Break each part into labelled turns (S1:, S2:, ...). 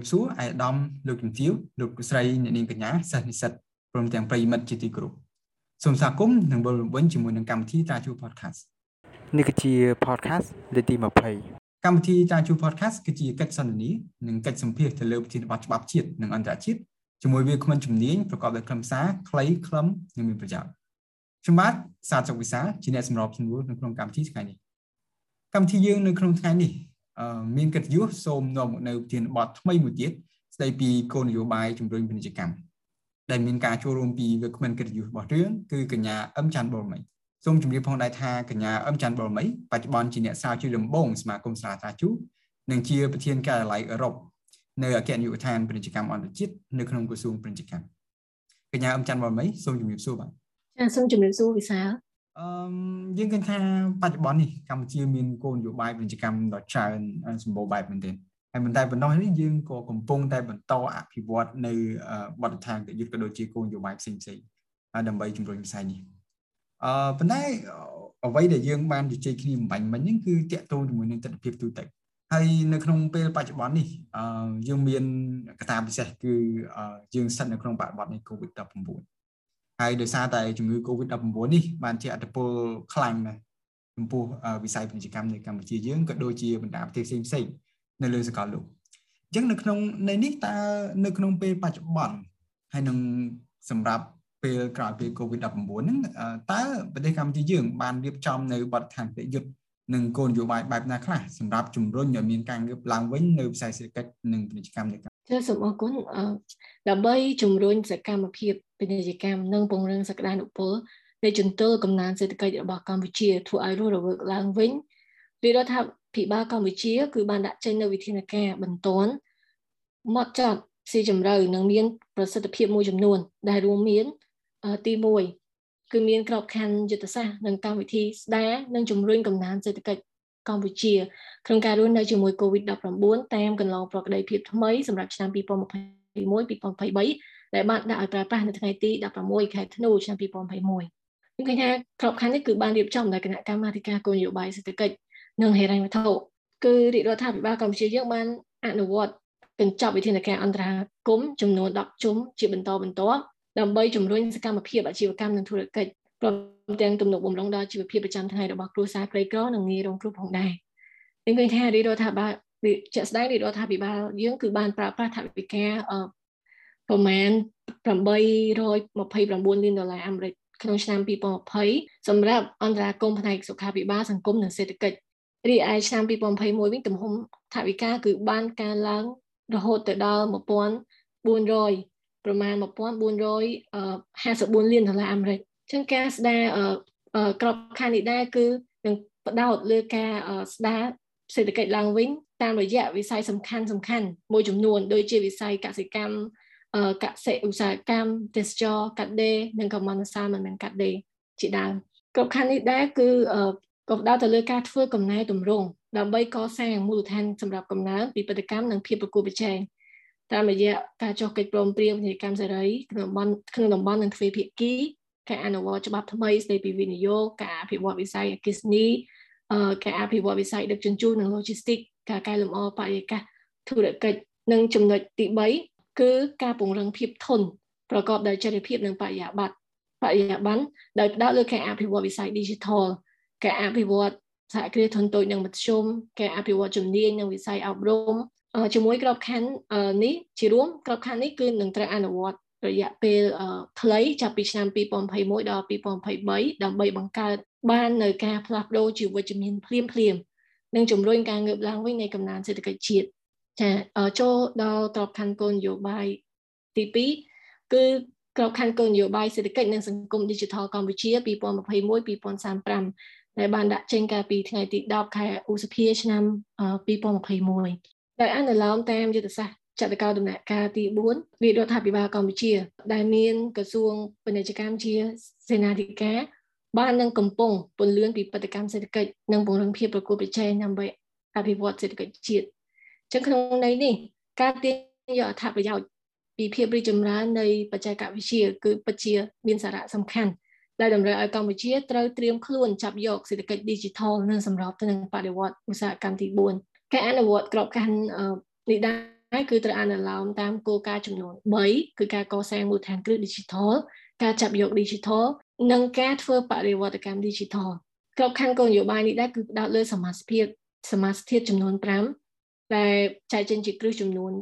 S1: សូមជម្រាបសួរអាយដាមលោកជំទាវលោកស្រីអ្នកនាងកញ្ញាសិស្សនិស្សិតព្រមទាំងប្រិយមិត្តជាទីគោរពសូមស្វាគមន៍និងវិលវិញជាមួយនឹងកម្មវិធីតាជូ podcast
S2: នេះគឺជា podcast លេខទី20
S1: កម្មវិធីតាជូ podcast គឺជាកិច្ចសន្ទនានិងកិច្ចសម្ភាសទៅលើវិធានបទច្បាប់ជាតិនិងអន្តរជាតិជាមួយវាគ្មិនជំនាញប្រកបដោយខ្លឹមសារខ្លីខ្លឹមនិងមានប្រយោជន៍ខ្ញុំបាទសាទសុកវិសាជាអ្នកសម្របសម្រួលនៅក្នុងកម្មវិធីថ្ងៃនេះកម្មវិធីយើងនៅក្នុងថ្ងៃនេះ មានកិត្តិយសសូមនាំមកនៅប្រធានបទថ្មីមួយទៀតស្ដីពីគោលនយោបាយជំរុញពាណិជ្ជកម្មដែលមានការចូលរួមពីវាគ្មិនកិត្តិយសរបស់រឿងគឺកញ្ញាអឹមច័ន្ទបុលមីសូមជម្រាបផងដែរថាកញ្ញាអឹមច័ន្ទបុលមីបច្ចុប្បន្នជាអ្នកស្រាវជ្រាវដំបូងសមាគមស្រាវជ្រាវជូនិងជាប្រធានការិយាល័យអឺរ៉ុបនៅអគ្គនាយកដ្ឋានពាណិជ្ជកម្មអន្តរជាតិនៅក្នុងក្រសួងពាណិជ្ជកម្មកញ្ញាអឹមច័ន្ទបុលមីសូមជម្រាបសួរបាទ
S3: ចាសូមជម្រាបសួរវិសាល
S1: អឺយើងឃើញថាបច្ចុប្បន្ននេះកម្ពុជាមានគោលនយោបាយពាណិជ្ជកម្មដ៏ច្រើនសម្បូរបែបមែនទែនហើយមិនតែប៉ុណ្ណោះនេះយើងក៏កំពុងតែបន្តអភិវឌ្ឍនៅបទដ្ឋានយុទ្ធក៏ដូចជាគោលនយោបាយផ្សេងផ្សេងដើម្បីជំរុញវិស័យនេះអឺប៉ុន្តែអ្វីដែលយើងបានជជែកគ្នាបំបញ្ញមិញហ្នឹងគឺតកតងជាមួយនឹងទស្សនវិជ្ជាទូទៅហើយនៅក្នុងពេលបច្ចុប្បន្ននេះអឺយើងមានកត្តាពិសេសគឺយើងស្ថិតនៅក្នុងបរិបទនៃ COVID-19 ហើយដោយសារតែជំងឺ Covid-19 នេះបានជាអត្តពលខ្លាំងណាស់ចំពោះវិស័យពាណិជ្ជកម្មនៅកម្ពុជាយើងក៏ដូចជាបណ្ដាប្រទេសផ្សេងផ្សេងនៅលើសកលលោកអញ្ចឹងនៅក្នុងនៃនេះតើនៅក្នុងពេលបច្ចុប្បន្នហើយនឹងសម្រាប់ពេលក្រោយពេល Covid-19 ហ្នឹងតើប្រទេសកម្ពុជាយើងបានរៀបចំនៅបទដ្ឋានកិច្ចយុទ្ធនិងគោលនយោបាយបែបណាខ្លះសម្រាប់ជំរុញឲ្យមានការងើបឡើងវិញនៅវិស័យសេដ្ឋកិច្ចនិងពាណិជ្ជកម្មនៅ
S3: ចាសូមអរគុណដើម្បីជំរុញសកម្មភាពពាណិជ្ជកម្មនិងពង្រឹងសក្តានុពលនៃជំទល់កំណើនសេដ្ឋកិច្ចរបស់កម្ពុជាធ្វើឲ្យរស់រវើកឡើងវិញរាជរដ្ឋាភិបាលកម្ពុជា គឺបានដាក់ចេញនូវវិធានការបន្ទាន់ម៉ត់ចត់ស៊ីជម្រៅនិងមានប្រសិទ្ធភាពមួយចំនួន ដែលរួមមានទី1គឺមានក្របខ័ណ្ឌយុទ្ធសាស្ត្រនិងកម្មវិធីស្ដារនិងជំរុញកំណើនសេដ្ឋកិច្ច កម្ពុជាក្នុងការរស់នៅជាមួយ COVID-19 តាមកន្លងប្រក្តីភាពថ្មីសម្រាប់ឆ្នាំ2021-2023ដែលបានដាក់ឲ្យប្រើប្រាស់នៅថ្ងៃទី16ខែធ្នូឆ្នាំ2021ខ្ញុំឃើញថាក្របខ័ណ្ឌនេះគឺបានរៀបចំដោយគណៈកម្មាធិការគោលនយោបាយសេដ្ឋកិច្ចនិងហិរញ្ញវត្ថុគឺរាជរដ្ឋាភិបាលកម្ពុជាយើងបានអនុវត្តកញ្ចប់វិធានការអន្តរាគមចំនួន10ជុំជាបន្តបន្ទាប់ដើម្បីជំរុញសកម្មភាពអាជីវកម្មនិងធុរកិច្ចព្រម ទាំងទំនុកបំរុងដល់ជីវភាពប្រចាំថ្ងៃរបស់គ្រួសារក្រីក្រនិងងាយរងគ្រោះផងដែរខ្ញុំឃើញថារាជរដ្ឋាភិបាលជាក់ស្ដែងរាជរដ្ឋាភិបាលយើងគឺបានប្រើប្រាស់ថវិកាប្រមាណ829លានដុល្លារអាមេរិកក្នុងឆ្នាំ2020សម្រាប់អន្តរាគមផ្នែកសុខាភិបាលសង្គមនិងសេដ្ឋកិច្ចរីឯឆ្នាំ2021វិញទំហំថវិកាគឺបានកើនឡើងរហូតទៅដល់1400ប្រមាណ1454លានដុល្លារអាមេរិក ចឹងការស្ដារក្របខ័ណ្ឌនេះដែរគឺនឹងផ្ដោតលើការស្ដារសេដ្ឋកិច្ចឡើងវិញតាមរយៈវិស័យសំខាន់សំខាន់មួយចំនួនដូចជាវិស័យកសិកម្មកសិឧស្សាហកម្មទេសចរកាត់ដេរនិងកម្មន្តសាមិនមែនកាត់ដេរជាដើមក្របខ័ណ្ឌនេះដែរគឺក៏ផ្ដោតទៅលើការធ្វើកំណែតម្រង់ដើម្បីកសាងមូលដ្ឋានសម្រាប់កំណើនពីបដកម្មនិងភាពប្រកួតប្រជែងតាមរយៈការចុះកិច្ចព្រមព្រៀងពាណិជ្ជកម្មសេរីក្នុងតំបន់ក្នុងតំបន់និងទ្វេភាគី ការអនុវត្តច្បាប់ថ្មីស្តីពីវិនិយោគការអភិវឌ្ឍវិស័យអគិសនីការអភិវឌ្ឍវិស័យដឹកជញ្ជូននិង logistics ការកែលម្អបរិយាកាសធុរកិច្ចនិងចំណុចទី3គឺការពង្រឹងភាពធន់ប្រកបដោយចីរភាពនិងបរិយាប័ន្នបរិយាបន្នដោយផ្ដោតលើការអភិវឌ្ឍវិស័យ digital ការអភិវឌ្ឍសហគ្រាសធុនតូចនិងមធ្យមការអភិវឌ្ឍជំនាញនិងវិស័យអប់រំជាមួយក្របខ័ណ្ឌនេះជារួមក្របខ័ណ្ឌនេះគឺនឹងត្រូវអនុវត្ត រយៈពេលខ្លីចាប់ពីឆ្នាំ2021ដល់2023ដើម្បីបង្កើតបាននៅការផ្លាស់ប្ដូរជីវវិជ្ជមានភ្លាមភ្លាមនិងជំរុញការងើបឡើងវិញនៃកំណើនសេដ្ឋកិច្ចជាតិចាចូលដល់ក្របខ័ណ្ឌគោលនយោបាយទី2គឺក្របខ័ណ្ឌគោលនយោបាយសេដ្ឋកិច្ចនិងសង្គម Digital កម្ពុជា2021-2035ដែលបានដាក់ចេញកាលពីថ្ងៃទី10ខែឧសភាឆ្នាំ2021ដោយអនុលោមតាមយុទ្ធសាស្ត្រ ចតកោដំណាក់កាលទី4រាជរដ្ឋាភិបាលកម្ពុជា ដែលមានក្រសួងពាណិជ្ជកម្មជាសេនាធិការបាននឹងកំពុងពន្លឿនពីបដកម្មសេដ្ឋកិច្ចនិងពង្រឹងភាពប្រកួតប្រជែងដើម្បីអភិវឌ្ឍសេដ្ឋកិច្ចជាតិចឹងក្នុងន័យនេះការទាញយកអត្ថប្រយោជន៍ពីភាពរីកចម្រើននៃបច្ចេកវិទ្យាគឺពិតជាមានសារៈសំខាន់ដែលតម្រូវឲ្យកម្ពុជាត្រូវត្រៀមខ្លួនចាប់យកសេដ្ឋកិច្ច Digital និងសម្របទៅនឹងបដិវត្តឧស្សាហកម្មទី4ការអនុវត្តក្របខ័ណ្ឌនេះដែរ គឺត្រូវអនុលោមតាមគោលការណ៍ចំនួន3គឺការកសាងមូលដ្ឋានគ្រឹះ digital ការចាប់យក digital និងការធ្វើបរិវត្តកម្ម digital ក្របខ័ណ្ឌគោលនយោបាយនេះដែរគឺផ្ដោតលើសមាជិកសមាជិកចំនួន5ដែលចែកចេញជាគ្រឹះចំនួន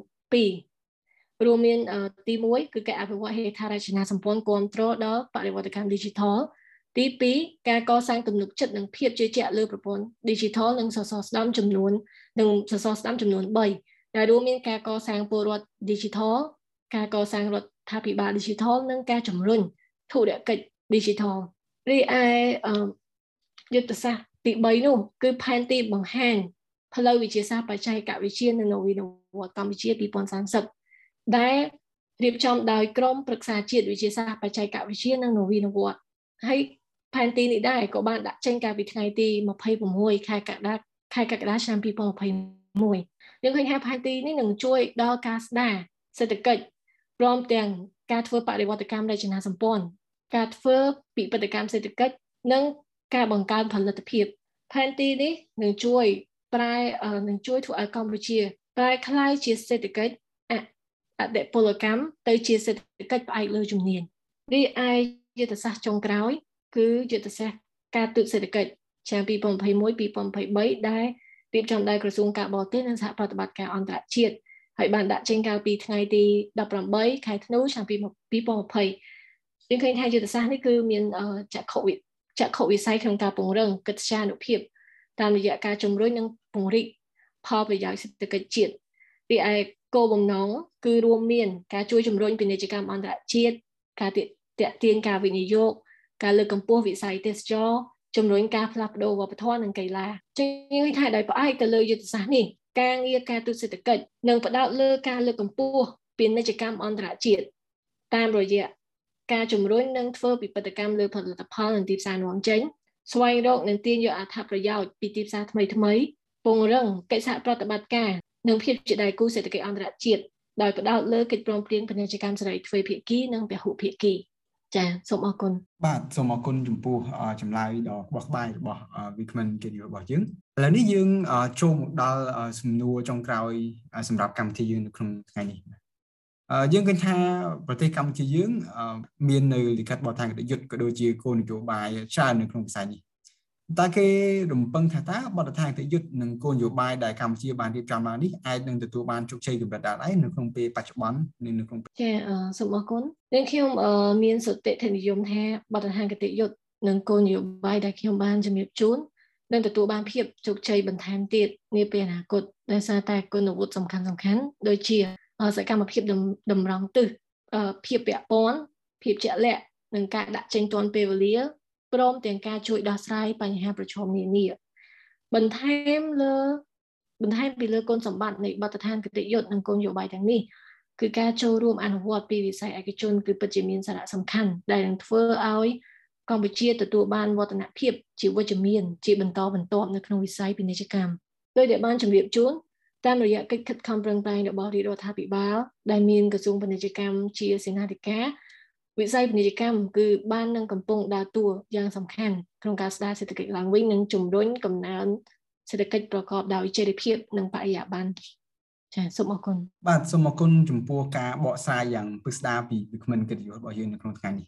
S3: 2រួមមានទី1គឺការអភិវឌ្ឍហេដ្ឋារចនាសម្ព័ន្ធគ្រប់គ្រងដល់បរិវត្តកម្ម digital ទី2ការកសាងទំនុកចិត្តនិងភាពជឿជាក់លើប្រព័ន្ធ digital និងសសរស្តម្ភចំនួននិងសសរស្តម្ភចំនួន3 ដែលរួមមានការកសាងពលរដ្ឋ digital ការកសាងរដ្ឋាភិបាល digital និងការជំរុញធុរកិច្ច digital រីឯយុទ្ធសាស្ត្រទី3នោះគឺផែនទីបង្ហាញផ្លូវវិទ្យាសាស្ត្របច្ចេកវិទ្យានិងនវានុវត្តន៍កម្ពុជា2030ដែលរៀបចំដោយក្រមប្រឹក្សាជាតិវិទ្យាសាស្ត្របច្ចេកវិទ្យានិងនវានុវត្តន៍ហើយផែនទីនេះដែរក៏បានដាក់ចេញកាលពីថ្ងៃទី26ខែកក្កដាខែកក្កដាឆ្នាំ2021 យើងឃើញថាផែនទីនេះនឹងជួយដល់ការស្ដារសេដ្ឋកិច្ចព្រមទាំងការធ្វើបដិវត្តកម្មរចនាសម្ព័ន្ធការធ្វើពិពិធកម្មសេដ្ឋកិច្ចនិងការបង្កើនផលិតភាពផែនទីនេះនឹងជួយប្រែនឹងជួយធ្វើឲ្យកម្ពុជាប្រែក្លាយជាសេដ្ឋកិច្ចអតិពលកម្មទៅជាសេដ្ឋកិច្ចផ្អែកលើជំនាញរីឯយុទ្ធសាស្ត្រចុងក្រោយ គឺយុទ្ធសាស្ត្រការទូតសេដ្ឋកិច្ចឆ្នាំ2021-2023ដែល រៀបចំដោយក្រសួងការបរទេសនិងសហប្រតិបត្តិការអន្តរជាតិហើយបានដាក់ចេញកាលពីថ្ងៃទី18ខែធ្នូឆ្នាំ2020យើងឃើញថាយុទ្ធសាស្ត្រនេះគឺមានចក្ខុវិចក្ខុវិស័យក្នុងការពង្រឹងកិត្យានុភាពតាមរយៈការជំរុញនិងពង្រីកផលប្រយោជន៍សេដ្ឋកិច្ចជាតិរីឯគោលបំណងគឺរួមមានការជួយជំរុញពាណិជ្ជកម្មអន្តរជាតិការទាក់ទាញការវិនិយោគការលើកកម្ពស់វិស័យទេសចរ ជំរុញការផ្លាស់ប្ដូរវប្បធម៌និងកីឡាចឹងយើងថាដោយផ្អែកទៅលើយុទ្ធសាស្ត្រនេះការងារការទូតសេដ្ឋកិច្ចនឹងផ្ដោតលើការលើកកម្ពស់ពាណិជ្ជកម្មអន្តរជាតិតាមរយៈការជំរុញនិងធ្វើពិពិធកម្មលើផលិតផលនិងទីផ្សារនាំចេញស្វែងរកនិងទាញយកអត្ថប្រយោជន៍ពីទីផ្សារថ្មីថ្មីពង្រឹងកិច្ចសហប្រតិបត្តិការនិងភាពជាដៃគូសេដ្ឋកិច្ចអន្តរជាតិដោយផ្ដោតលើកិច្ចព្រមព្រៀងពាណិជ្ជកម្មសេរីទ្វេភាគីនិងពហុភាគី ចាសូមអរគុណ
S1: បាទសូមអរគុណចំពោះចម្លើយដ៏ក្បោះក្បាយរបស់វិក្កាមិនកិត្តិយសរបស់យើងឥឡូវនេះយើងចូលមកដល់សំណួរចុងក្រោយសម្រាប់កម្មវិធីយើងនៅក្នុងថ្ងៃនេះយើងឃើញថាប្រទេសកម្ពុជាយើង មាននៅលិខិតបទដ្ឋានគតិយុត្តក៏ដូចជាគោលនយោបាយច្រើននៅក្នុងវិស័យនេះ តើគេរំពឹងថាតើបទដ្ឋានគតិយុត្តនិងគោលនយោបាយដែលកម្ពុជាបានរៀបចំឡើងនេះអាចនឹងទទួលបានជោគជ័យកម្រិតដល់ឯនៅក្នុងពេលបច្ចុប្បន្ននៅក្នុង
S3: ចាសូមអរគុណនឹងខ្ញុំមានសតិធនិយមថាបទដ្ឋានគតិយុត្តនិងគោលនយោបាយដែលខ្ញុំបានជំរាបជូននឹងទទួលបានភាពជោគជ័យបន្ថែមទៀតនាពេលអនាគតដោយសារតែគុណវុឌ្ឍសំខាន់សំខាន់ដូចជាសកម្មភាពតម្រង់ទិសភាពពាក់ព័ន្ធភាពជាក់លាក់និងការដាក់ចេញទាន់ពេលវេលា ព្រមទាំងការជួយដោះស្រាយបញ្ហាប្រឈមនានាបន្ថែមលើបន្ថែមពីលើគុណសម្បត្តិនៃបទដ្ឋានគតិយុត្តនិងគុណនយោបាយទាំងនេះគឺការចូលរួមអនុវត្តពីវិស័យឯកជនគឺពិតជាមានសារៈសំខាន់ដែលនឹងធ្វើឲ្យកម្ពុជាទទួលបានវឌ្ឍនភាពជាវិជ្ជមានជាបន្តបន្ទាប់នៅក្នុងវិស័យពាណិជ្ជកម្មដោយដែលបានជម្រាបជូនតាមរយៈកិច្ចខិតខំប្រឹងប្រែងរបស់រាជរដ្ឋាភិបាលដែលមានក្រសួងពាណិជ្ជកម្មជាសេនាធិការ វិស័យពាណិជ្ជកម្មគឺបាននឹងកំពុងដើរតួយ៉ាងសំខាន់ក្នុងការស្ដារសេដ្ឋកិច្ចឡើងវិញនិងជំរុញកំណើនសេដ្ឋកិច្ចប្រកបដោយចីរភាពនិងបរិយាបន្នចាសូមអរគុណ
S1: បាទសូមអរគុណចំពោះការបកស្រាយយ៉ាងពិស្ដារពីវិក្កាមិនកិត្តិយសរបស់យើងនៅក្នុងថ្ងៃនេះ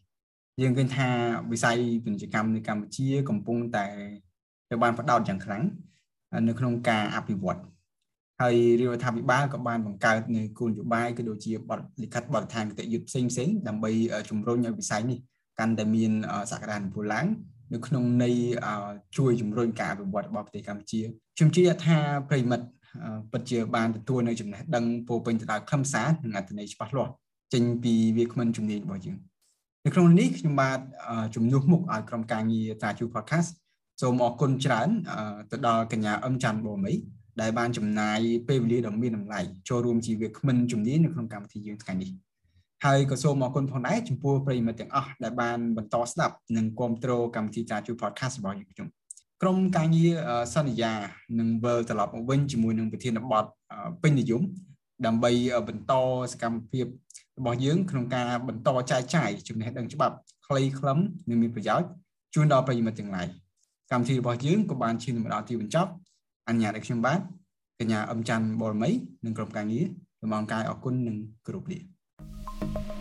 S1: យើងឃើញថាវិស័យពាណិជ្ជកម្មនៅកម្ពុជាកំពុងតែត្រូវបានផ្ដោតយ៉ាងខ្លាំងនៅក្នុងការអភិវឌ្ឍ ហើយរាជរដ្ឋាភិបាលក៏បានបង្កើតនៅគោលនយោបាយក៏ដូចជាបទលិខិតបទដ្ឋានគតិយុត្តផ្សេងផ្សេងដើម្បីជំរុញឲ្យវិស័យនេះកាន់តែមានសក្តានុពលឡើងនៅក្នុងន័យជួយជំរុញការអភិវឌ្ឍរបស់ប្រទេសកម្ពុជាខ្ញុំជឿថាប្រិមិត្តពិតជាបានទទួលនៅចំណេះដឹងពោពេញទៅដោយខ្លឹមសារនិងអត្ថន័យច្បាស់លាស់ចេញពីវាគ្មិនជំនាញរបស់យើងនៅក្នុងនេះខ្ញុំបាទជំនួសមុខឲ្យក្រុមការងារតាជូ podcast សូមអរគុណច្រើនទៅដល់កញ្ញាអឹមច័ន្ទបូមី ដែលបានចំណាយពេលវេលាដ៏មានតម្លៃចូលរួមជាវាគ្មិនជំនាញនៅក្នុងកម្មវិធីយើងថ្ងៃនេះហើយក៏សូមអរគុណផងដែរចំពោះប្រិយមិត្តទាំងអស់ដែលបានបន្តស្ដាប់និងគ្រប់គ្រងកម្មវិធីចាជួយ podcast របស់យើងខ្ញុំក្រុមការងារសន្យានឹងវិលត្រឡប់មកវិញជាមួយនឹងប្រធានបទពេញនិយមដើម្បីបន្តសកម្មភាពរបស់យើងក្នុងការបន្តចែកចាយចំណេះដឹងច្បាប់ខ្លីខ្លឹមនិងមានប្រយោជន៍ជូនដល់ប្រិយមិត្តទាំងឡាយកម្មវិធីរបស់យើងក៏បានឈានទៅដល់ទីបញ្ចប់ អញ្ញាតឲ្យខ្ញុំបាទកញ្ញាអឹមច័ន្ទបរមីនិងក្រុមការងារលំអរកាយអរគុណនិងគោរពលា